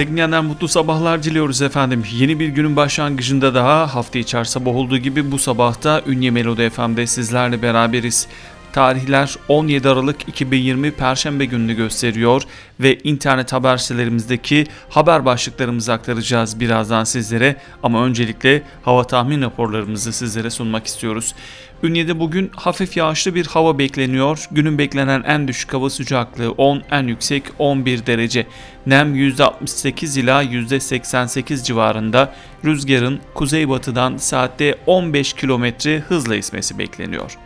Sevgili mutlu sabahlar diliyoruz efendim. Yeni bir günün başlangıcında daha hafta içer sabah olduğu gibi bu sabahta Ünye Melodi FM'de sizlerle beraberiz. Tarihler 17 Aralık 2020 Perşembe gününü gösteriyor ve internet haber sitelerimizdeki haber başlıklarımızı aktaracağız birazdan sizlere ama öncelikle hava tahmin raporlarımızı sizlere sunmak istiyoruz. Ünye'de bugün hafif yağışlı bir hava bekleniyor. Günün beklenen en düşük hava sıcaklığı 10, en yüksek 11 derece. Nem %68 ila %88 civarında. Rüzgarın kuzeybatıdan saatte 15 km hızla esmesi bekleniyor.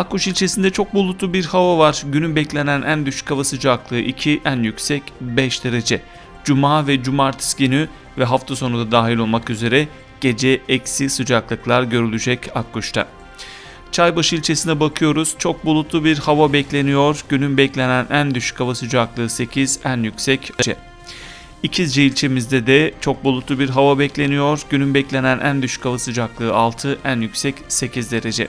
Akkuş ilçesinde çok bulutlu bir hava var. Günün beklenen en düşük hava sıcaklığı 2, en yüksek 5 derece. Cuma ve cumartesi günü ve hafta sonu da dahil olmak üzere gece eksi sıcaklıklar görülecek Akkuş'ta. Çaybaşı ilçesine bakıyoruz. Çok bulutlu bir hava bekleniyor. Günün beklenen en düşük hava sıcaklığı 8, en yüksek 5. İkizce ilçemizde de çok bulutlu bir hava bekleniyor. Günün beklenen en düşük hava sıcaklığı 6, en yüksek 8 derece.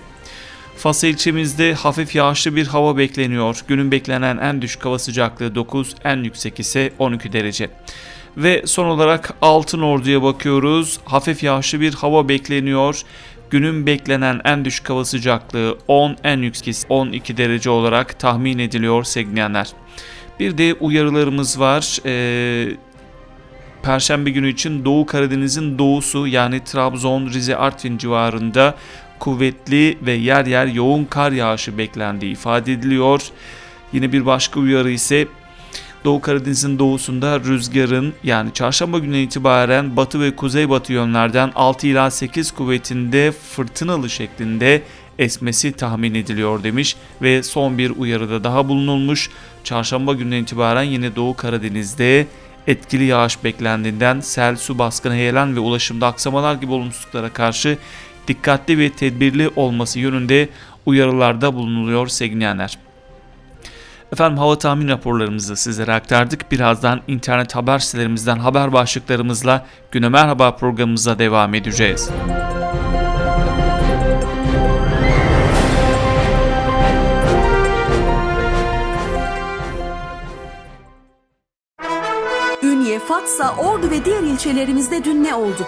Fas ilçemizde hafif yağışlı bir hava bekleniyor. Günün beklenen en düşük hava sıcaklığı 9, en yüksek ise 12 derece. Ve son olarak Altın Ordu'ya bakıyoruz. Hafif yağışlı bir hava bekleniyor. Günün beklenen en düşük hava sıcaklığı 10, en yüksek 12 derece olarak tahmin ediliyor sevgilenler. Bir de uyarılarımız var. Ee, Perşembe günü için Doğu Karadeniz'in doğusu yani Trabzon, Rize, Artvin civarında kuvvetli ve yer yer yoğun kar yağışı beklendiği ifade ediliyor. Yine bir başka uyarı ise Doğu Karadeniz'in doğusunda rüzgarın yani çarşamba günü itibaren batı ve kuzeybatı yönlerden 6 ila 8 kuvvetinde fırtınalı şeklinde esmesi tahmin ediliyor demiş ve son bir uyarıda daha bulunulmuş. Çarşamba günü itibaren yine Doğu Karadeniz'de etkili yağış beklendiğinden sel, su baskını, heyelan ve ulaşımda aksamalar gibi olumsuzluklara karşı dikkatli ve tedbirli olması yönünde uyarılarda bulunuluyor sevgilenler. Efendim hava tahmin raporlarımızı sizlere aktardık. Birazdan internet haber sitelerimizden haber başlıklarımızla Güne Merhaba programımıza devam edeceğiz. Ünye, Fatsa, Ordu ve diğer ilçelerimizde dün ne oldu?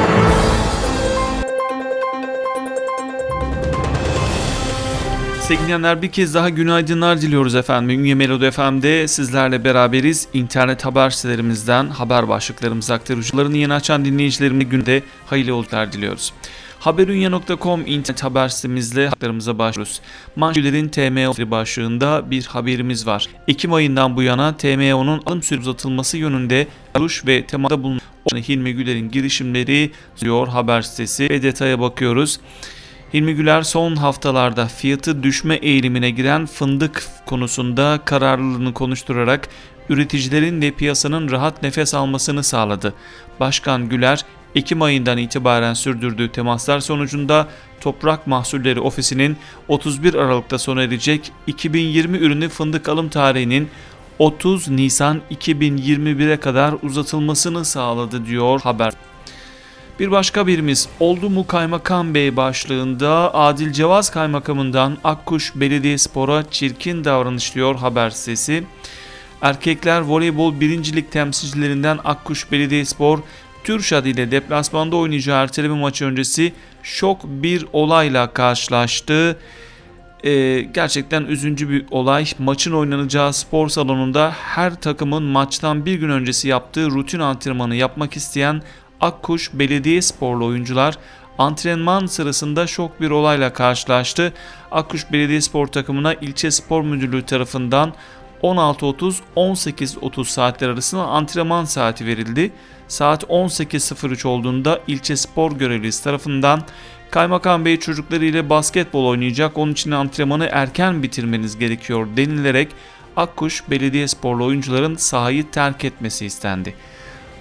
Sevgili bir kez daha günaydınlar diliyoruz efendim. Ünye Melodi FM'de sizlerle beraberiz. İnternet haber sitelerimizden haber başlıklarımızı aktarıcılarını yeni açan dinleyicilerime günde hayırlı yolculuklar diliyoruz. Haberunya.com internet haber sitemizle haklarımıza başlıyoruz. Manşelerin TMO başlığında bir haberimiz var. Ekim ayından bu yana TMO'nun alım süresi uzatılması yönünde duruş ve temada bulunan Hilmi Güler'in girişimleri diyor haber sitesi ve detaya bakıyoruz. Hilmi Güler son haftalarda fiyatı düşme eğilimine giren fındık konusunda kararlılığını konuşturarak üreticilerin ve piyasanın rahat nefes almasını sağladı. Başkan Güler, Ekim ayından itibaren sürdürdüğü temaslar sonucunda Toprak Mahsulleri Ofisi'nin 31 Aralık'ta sona erecek 2020 ürünü fındık alım tarihinin 30 Nisan 2021'e kadar uzatılmasını sağladı diyor haber. Bir başka birimiz oldu mu Kaymakam Bey başlığında Adil Cevaz Kaymakamından Akkuş Belediyespor'a çirkin davranış diyor haber sitesi. Erkekler voleybol birincilik temsilcilerinden Akkuş Belediyespor Türşad ile deplasmanda oynayacağı erteleme maçı öncesi şok bir olayla karşılaştı. Ee, gerçekten üzüncü bir olay. Maçın oynanacağı spor salonunda her takımın maçtan bir gün öncesi yaptığı rutin antrenmanı yapmak isteyen Akkuş Belediye Sporlu oyuncular antrenman sırasında şok bir olayla karşılaştı. Akkuş Belediye Spor takımına ilçe spor müdürlüğü tarafından 16.30-18.30 saatler arasında antrenman saati verildi. Saat 18.03 olduğunda ilçe spor görevlisi tarafından Kaymakam Bey çocuklarıyla basketbol oynayacak onun için antrenmanı erken bitirmeniz gerekiyor denilerek Akkuş Belediye Sporlu oyuncuların sahayı terk etmesi istendi.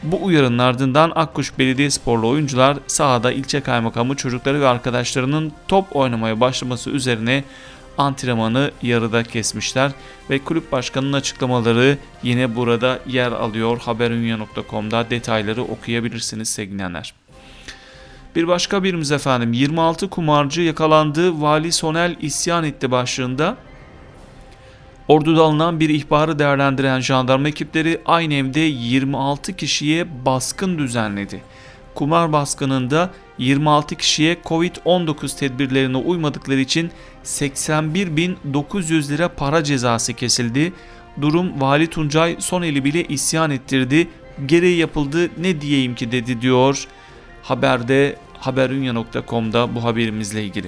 Bu uyarının ardından Akkuş Belediye Sporlu oyuncular sahada ilçe kaymakamı çocukları ve arkadaşlarının top oynamaya başlaması üzerine antrenmanı yarıda kesmişler ve kulüp başkanının açıklamaları yine burada yer alıyor. Haberunya.com'da detayları okuyabilirsiniz sevgilenler. Bir başka birimiz efendim 26 kumarcı yakalandı. Vali Sonel isyan etti başlığında. Ordu'da alınan bir ihbarı değerlendiren jandarma ekipleri aynı evde 26 kişiye baskın düzenledi. Kumar baskınında 26 kişiye Covid-19 tedbirlerine uymadıkları için 81.900 lira para cezası kesildi. Durum Vali Tuncay Soneli bile isyan ettirdi. Gereği yapıldı ne diyeyim ki dedi diyor haberde haberunya.com'da bu haberimizle ilgili.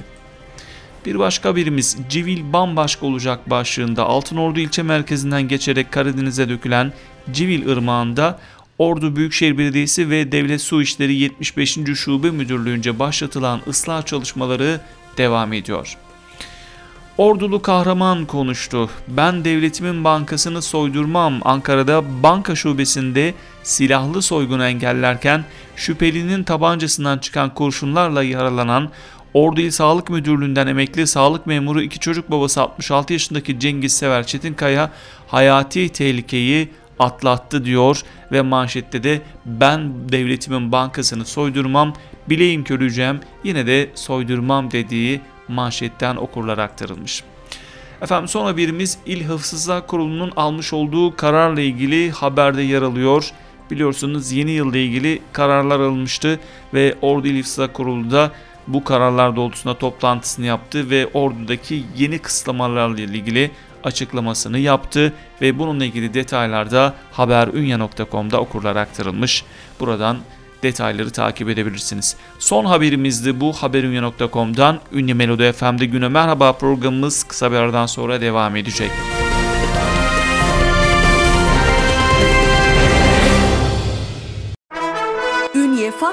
Bir başka birimiz Civil bambaşka olacak başlığında Altınordu ilçe merkezinden geçerek Karadeniz'e dökülen Civil ırmağında Ordu Büyükşehir Belediyesi ve Devlet Su İşleri 75. Şube Müdürlüğü'nce başlatılan ıslah çalışmaları devam ediyor. Ordulu kahraman konuştu. Ben devletimin bankasını soydurmam. Ankara'da banka şubesinde silahlı soygunu engellerken şüphelinin tabancasından çıkan kurşunlarla yaralanan Ordu İl Sağlık Müdürlüğü'nden emekli sağlık memuru iki çocuk babası 66 yaşındaki Cengiz Sever Çetinkaya hayati tehlikeyi atlattı diyor ve manşette de ben devletimin bankasını soydurmam, bileğim köreceğim yine de soydurmam dediği manşetten okurlar aktarılmış. Efendim son haberimiz İl Hıfzızlar Kurulu'nun almış olduğu kararla ilgili haberde yer alıyor. Biliyorsunuz yeni yılda ilgili kararlar alınmıştı ve Ordu İl Hıfzızlar Kurulu da bu kararlar doğrultusunda toplantısını yaptı ve ordudaki yeni kısıtlamalarla ilgili açıklamasını yaptı ve bununla ilgili detaylar da haberunya.com'da okurlar aktarılmış. Buradan detayları takip edebilirsiniz. Son haberimizdi bu haberunya.com'dan Ünlü Melodi FM'de güne merhaba programımız kısa bir aradan sonra devam edecek. Ünye,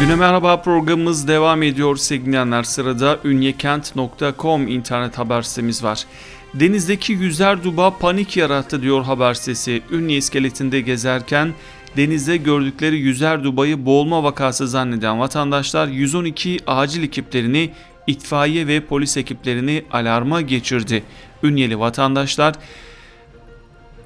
Güne Merhaba programımız devam ediyor sevgili Sırada ünyekent.com internet haber sitemiz var. Denizdeki yüzer duba panik yarattı diyor haber sitesi. Ünye iskeletinde gezerken denizde gördükleri yüzer dubayı boğulma vakası zanneden vatandaşlar 112 acil ekiplerini itfaiye ve polis ekiplerini alarma geçirdi. Ünyeli vatandaşlar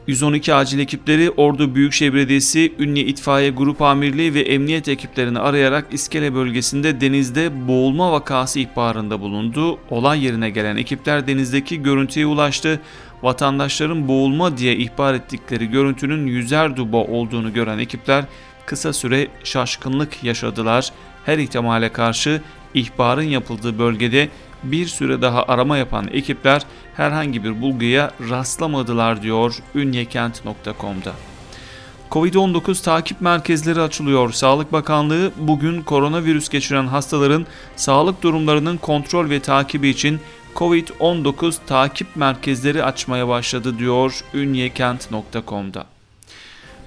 112 acil ekipleri Ordu Büyükşehir Belediyesi, Ünlü İtfaiye Grup Amirliği ve Emniyet ekiplerini arayarak İskele bölgesinde denizde boğulma vakası ihbarında bulundu. Olay yerine gelen ekipler denizdeki görüntüye ulaştı. Vatandaşların boğulma diye ihbar ettikleri görüntünün yüzer duba olduğunu gören ekipler kısa süre şaşkınlık yaşadılar. Her ihtimale karşı ihbarın yapıldığı bölgede bir süre daha arama yapan ekipler herhangi bir bulguya rastlamadılar diyor ünyekent.com'da. Covid-19 takip merkezleri açılıyor. Sağlık Bakanlığı bugün koronavirüs geçiren hastaların sağlık durumlarının kontrol ve takibi için Covid-19 takip merkezleri açmaya başladı diyor ünyekent.com'da.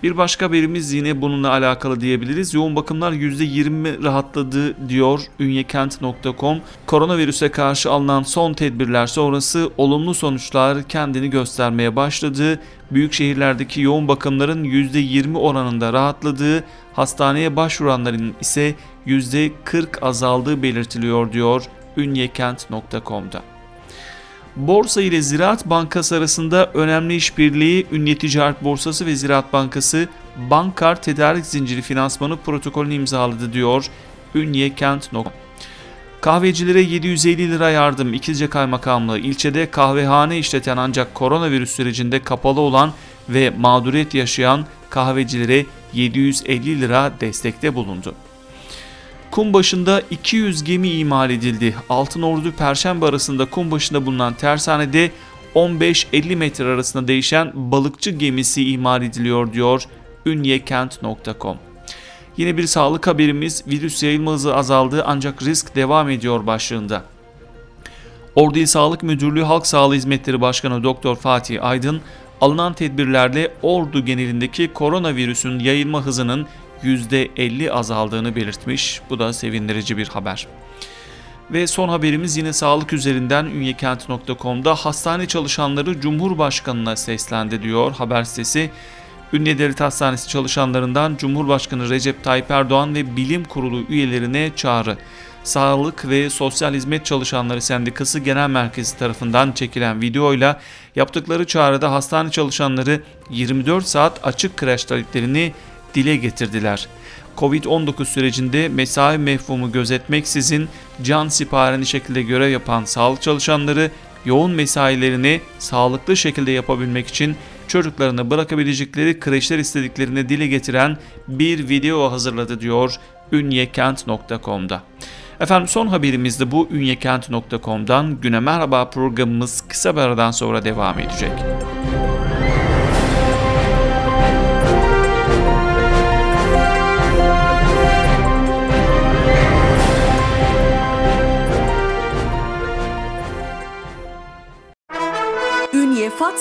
Bir başka haberimiz yine bununla alakalı diyebiliriz. Yoğun bakımlar %20 rahatladı diyor ünyekent.com. Koronavirüse karşı alınan son tedbirler sonrası olumlu sonuçlar kendini göstermeye başladı. Büyük şehirlerdeki yoğun bakımların %20 oranında rahatladığı, hastaneye başvuranların ise %40 azaldığı belirtiliyor diyor ünyekent.com'da. Borsa ile Ziraat Bankası arasında önemli işbirliği Ünlü Ticaret Borsası ve Ziraat Bankası Bankar Tedarik Zinciri Finansmanı protokolünü imzaladı diyor Ünye Kent.com. Kahvecilere 750 lira yardım İkizce Kaymakamlığı ilçede kahvehane işleten ancak koronavirüs sürecinde kapalı olan ve mağduriyet yaşayan kahvecilere 750 lira destekte bulundu. Kum başında 200 gemi imal edildi. Altın Ordu Perşembe arasında kum başında bulunan tersanede 15-50 metre arasında değişen balıkçı gemisi imal ediliyor diyor ünyekent.com. Yine bir sağlık haberimiz virüs yayılma hızı azaldı ancak risk devam ediyor başlığında. Ordu İl Sağlık Müdürlüğü Halk Sağlığı Hizmetleri Başkanı Doktor Fatih Aydın, alınan tedbirlerle Ordu genelindeki koronavirüsün yayılma hızının %50 azaldığını belirtmiş. Bu da sevindirici bir haber. Ve son haberimiz yine sağlık üzerinden ünyekent.com'da hastane çalışanları Cumhurbaşkanı'na seslendi diyor haber sitesi. Ünye Devlet Hastanesi çalışanlarından Cumhurbaşkanı Recep Tayyip Erdoğan ve Bilim Kurulu üyelerine çağrı. Sağlık ve Sosyal Hizmet Çalışanları Sendikası Genel Merkezi tarafından çekilen videoyla yaptıkları çağrıda hastane çalışanları 24 saat açık kreş taleplerini dile getirdiler. Covid-19 sürecinde mesai mefhumu gözetmeksizin can siparişli şekilde görev yapan sağlık çalışanları yoğun mesailerini sağlıklı şekilde yapabilmek için çocuklarını bırakabilecekleri kreşler istediklerini dile getiren bir video hazırladı diyor ünyekent.com'da. Efendim son haberimiz de bu ünyekent.com'dan güne merhaba programımız kısa bir aradan sonra devam edecek.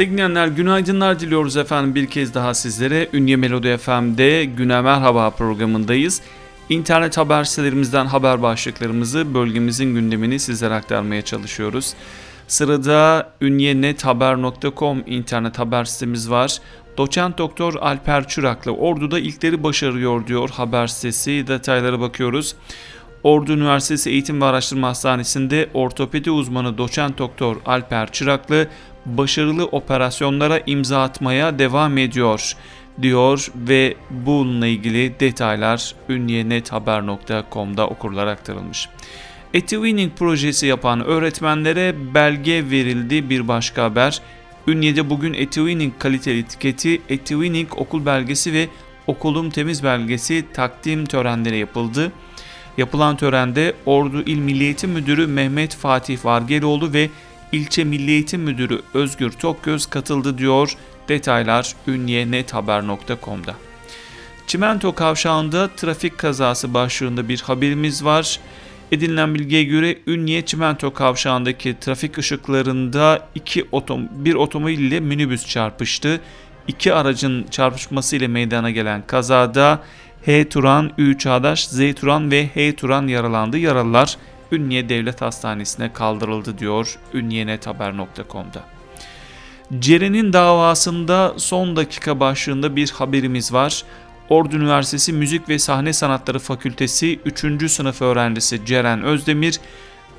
Sevgili günaydınlar diliyoruz efendim bir kez daha sizlere. Ünye Melodi FM'de Güne Merhaba programındayız. İnternet haber sitelerimizden haber başlıklarımızı, bölgemizin gündemini sizlere aktarmaya çalışıyoruz. Sırada ünyenethaber.com internet haber sitemiz var. Doçent Doktor Alper Çıraklı Ordu'da ilkleri başarıyor diyor haber sitesi. Detaylara bakıyoruz. Ordu Üniversitesi Eğitim ve Araştırma Hastanesi'nde ortopedi uzmanı doçent doktor Alper Çıraklı başarılı operasyonlara imza atmaya devam ediyor diyor ve bununla ilgili detaylar ünyenethaber.com'da okurlara aktarılmış. Etiwinning projesi yapan öğretmenlere belge verildi bir başka haber. Ünye'de bugün Etiwinning kaliteli etiketi, Etiwinning okul belgesi ve okulum temiz belgesi takdim törenleri yapıldı. Yapılan törende Ordu İl Milli Eğitim Müdürü Mehmet Fatih Vargeloğlu ve İlçe Milli Eğitim Müdürü Özgür Tokgöz katıldı diyor. Detaylar ünyenethaber.com'da. Çimento kavşağında trafik kazası başlığında bir haberimiz var. Edinilen bilgiye göre Ünye Çimento kavşağındaki trafik ışıklarında iki otom bir otomobil ile minibüs çarpıştı. İki aracın çarpışması ile meydana gelen kazada H. Turan, Ü. Çağdaş, Z. Turan ve H. Turan yaralandı. Yaralılar Ünye Devlet Hastanesi'ne kaldırıldı diyor ünyenethaber.com'da. Ceren'in davasında son dakika başlığında bir haberimiz var. Ordu Üniversitesi Müzik ve Sahne Sanatları Fakültesi 3. sınıf öğrencisi Ceren Özdemir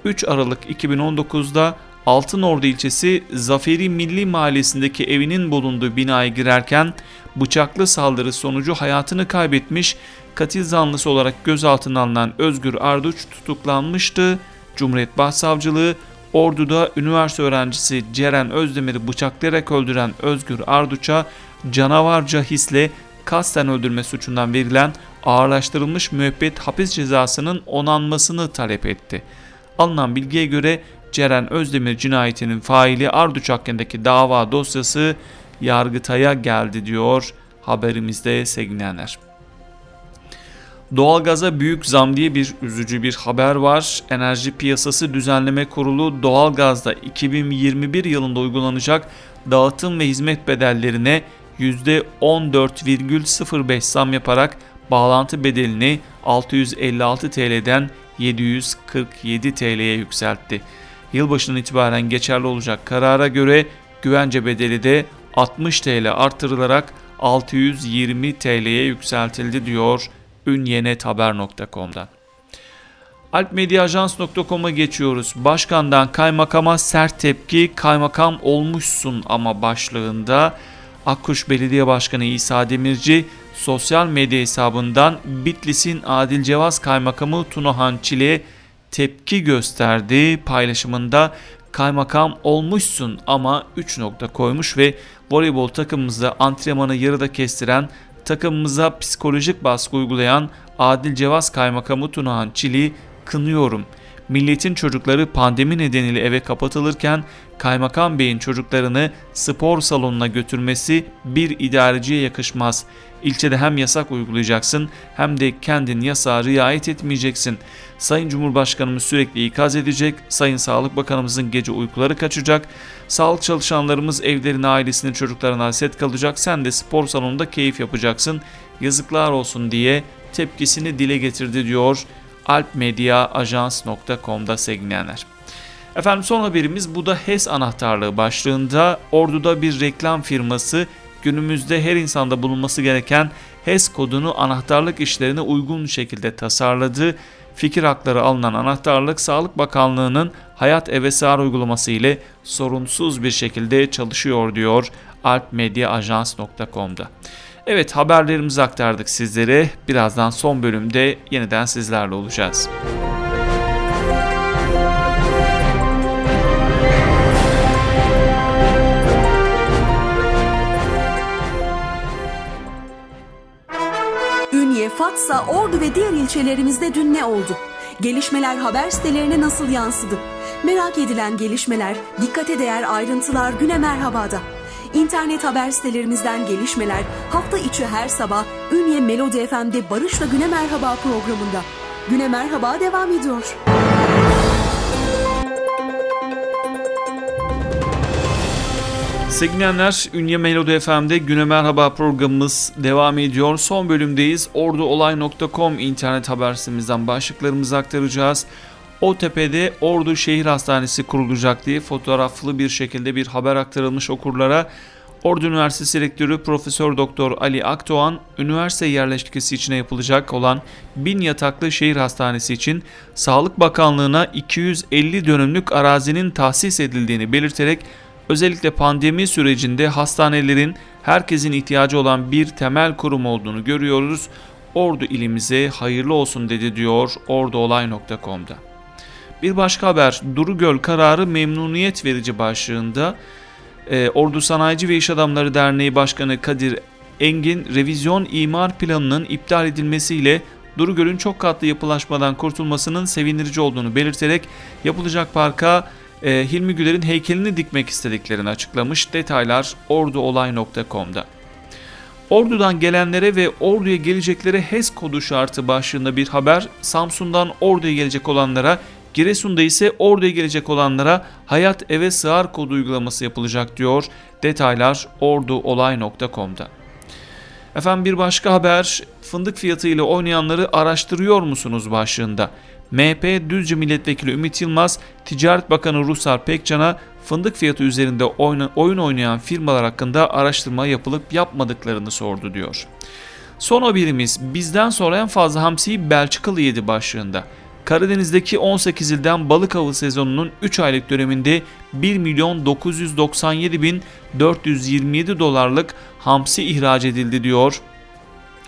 3 Aralık 2019'da Altınordu ilçesi Zaferi Milli Mahallesi'ndeki evinin bulunduğu binaya girerken bıçaklı saldırı sonucu hayatını kaybetmiş, katil zanlısı olarak gözaltına alınan Özgür Arduç tutuklanmıştı. Cumhuriyet Başsavcılığı Ordu'da üniversite öğrencisi Ceren Özdemir'i bıçaklayarak öldüren Özgür Arduç'a canavarca hisle kasten öldürme suçundan verilen ağırlaştırılmış müebbet hapis cezasının onanmasını talep etti. Alınan bilgiye göre Ceren Özdemir cinayetinin faili Arduç hakkındaki dava dosyası Yargıtay'a geldi diyor haberimizde sevgilenler. Doğalgaza büyük zam diye bir üzücü bir haber var. Enerji Piyasası Düzenleme Kurulu doğalgazda 2021 yılında uygulanacak dağıtım ve hizmet bedellerine %14,05 zam yaparak bağlantı bedelini 656 TL'den 747 TL'ye yükseltti. Yılbaşından itibaren geçerli olacak karara göre güvence bedeli de 60 TL artırılarak 620 TL'ye yükseltildi diyor ünyenethaber.com'dan. Alpmediaajans.com'a geçiyoruz. Başkandan kaymakama sert tepki, kaymakam olmuşsun ama başlığında Akkuş Belediye Başkanı İsa Demirci sosyal medya hesabından Bitlis'in Adil Cevaz Kaymakamı Tunahan Çile'ye tepki gösterdi. Paylaşımında kaymakam olmuşsun ama 3 nokta koymuş ve voleybol takımımızda antrenmanı yarıda kestiren takımımıza psikolojik baskı uygulayan Adil Cevaz Kaymakamı Tunahan Çili kınıyorum. Milletin çocukları pandemi nedeniyle eve kapatılırken Kaymakam Bey'in çocuklarını spor salonuna götürmesi bir idareciye yakışmaz. İlçede hem yasak uygulayacaksın hem de kendin yasağa riayet etmeyeceksin. Sayın Cumhurbaşkanımız sürekli ikaz edecek, Sayın Sağlık Bakanımızın gece uykuları kaçacak, sağlık çalışanlarımız evlerine ailesinin çocuklarına haset kalacak, sen de spor salonunda keyif yapacaksın, yazıklar olsun diye tepkisini dile getirdi diyor alpmediaajans.com'da sevgilenler. Efendim son haberimiz bu da HES anahtarlığı başlığında Ordu'da bir reklam firması günümüzde her insanda bulunması gereken HES kodunu anahtarlık işlerine uygun şekilde tasarladı. Fikir hakları alınan anahtarlık Sağlık Bakanlığı'nın Hayat Evesar uygulaması ile sorunsuz bir şekilde çalışıyor diyor alpmediaajans.com'da. Evet haberlerimizi aktardık sizlere. Birazdan son bölümde yeniden sizlerle olacağız. Ünye, Fatsa, Ordu ve diğer ilçelerimizde dün ne oldu? Gelişmeler haber sitelerine nasıl yansıdı? Merak edilen gelişmeler, dikkate değer ayrıntılar güne merhabada. İnternet haber sitelerimizden gelişmeler hafta içi her sabah Ünye Melodi FM'de Barış'la Güne Merhaba programında. Güne Merhaba devam ediyor. Sevgilenler Ünye Melodi FM'de Güne Merhaba programımız devam ediyor. Son bölümdeyiz. Orduolay.com internet haber sitemizden başlıklarımızı aktaracağız. O tepede Ordu Şehir Hastanesi kurulacak diye fotoğraflı bir şekilde bir haber aktarılmış okurlara. Ordu Üniversitesi Rektörü Profesör Doktor Ali Akdoğan, üniversite yerleşkesi içine yapılacak olan 1000 yataklı şehir hastanesi için Sağlık Bakanlığı'na 250 dönümlük arazinin tahsis edildiğini belirterek özellikle pandemi sürecinde hastanelerin herkesin ihtiyacı olan bir temel kurum olduğunu görüyoruz. Ordu ilimize hayırlı olsun dedi diyor orduolay.com'da. Bir başka haber Duru Göl kararı memnuniyet verici başlığında e, Ordu Sanayici ve İş Adamları Derneği Başkanı Kadir Engin revizyon imar planının iptal edilmesiyle Duru Göl'ün çok katlı yapılaşmadan kurtulmasının sevindirici olduğunu belirterek yapılacak parka e, Hilmi Güler'in heykelini dikmek istediklerini açıklamış. Detaylar orduolay.com'da. Ordu'dan gelenlere ve Ordu'ya geleceklere HES kodu şartı başlığında bir haber, Samsun'dan Ordu'ya gelecek olanlara Giresun'da ise Ordu'ya gelecek olanlara Hayat Eve Sığar kodu uygulaması yapılacak diyor. Detaylar orduolay.com'da. Efendim bir başka haber fındık fiyatı ile oynayanları araştırıyor musunuz başlığında. MHP Düzce Milletvekili Ümit Yılmaz, Ticaret Bakanı Rusar Pekcan'a fındık fiyatı üzerinde oyun oynayan firmalar hakkında araştırma yapılıp yapmadıklarını sordu diyor. Son haberimiz bizden sonra en fazla hamsiyi Belçikalı yedi başlığında. Karadeniz'deki 18 ilden balık avı sezonunun 3 aylık döneminde 1 milyon 997 bin 427 dolarlık hamsi ihraç edildi diyor.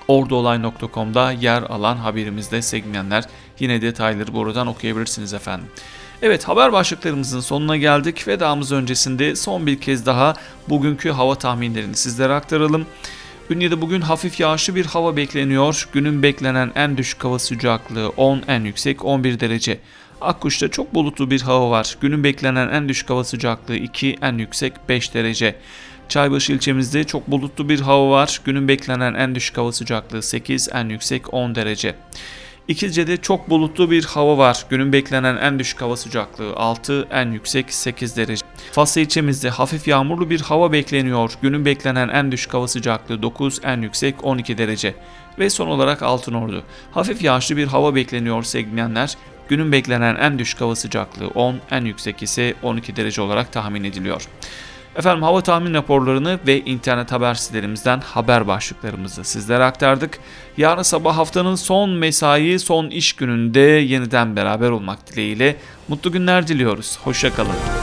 Orduolay.com'da yer alan haberimizde segmenler yine detayları buradan okuyabilirsiniz efendim. Evet haber başlıklarımızın sonuna geldik. Vedamız öncesinde son bir kez daha bugünkü hava tahminlerini sizlere aktaralım. Ünye'de bugün hafif yağışlı bir hava bekleniyor. Günün beklenen en düşük hava sıcaklığı 10, en yüksek 11 derece. Akkuş'ta çok bulutlu bir hava var. Günün beklenen en düşük hava sıcaklığı 2, en yüksek 5 derece. Çaybaşı ilçemizde çok bulutlu bir hava var. Günün beklenen en düşük hava sıcaklığı 8, en yüksek 10 derece. İkizce'de çok bulutlu bir hava var. Günün beklenen en düşük hava sıcaklığı 6, en yüksek 8 derece. Faslı ilçemizde hafif yağmurlu bir hava bekleniyor. Günün beklenen en düşük hava sıcaklığı 9, en yüksek 12 derece. Ve son olarak Altınordu. Hafif yağışlı bir hava bekleniyor sevgilenler. Günün beklenen en düşük hava sıcaklığı 10, en yüksek ise 12 derece olarak tahmin ediliyor. Efendim hava tahmin raporlarını ve internet haber sitelerimizden haber başlıklarımızı sizlere aktardık. Yarın sabah haftanın son mesai, son iş gününde yeniden beraber olmak dileğiyle mutlu günler diliyoruz. Hoşçakalın.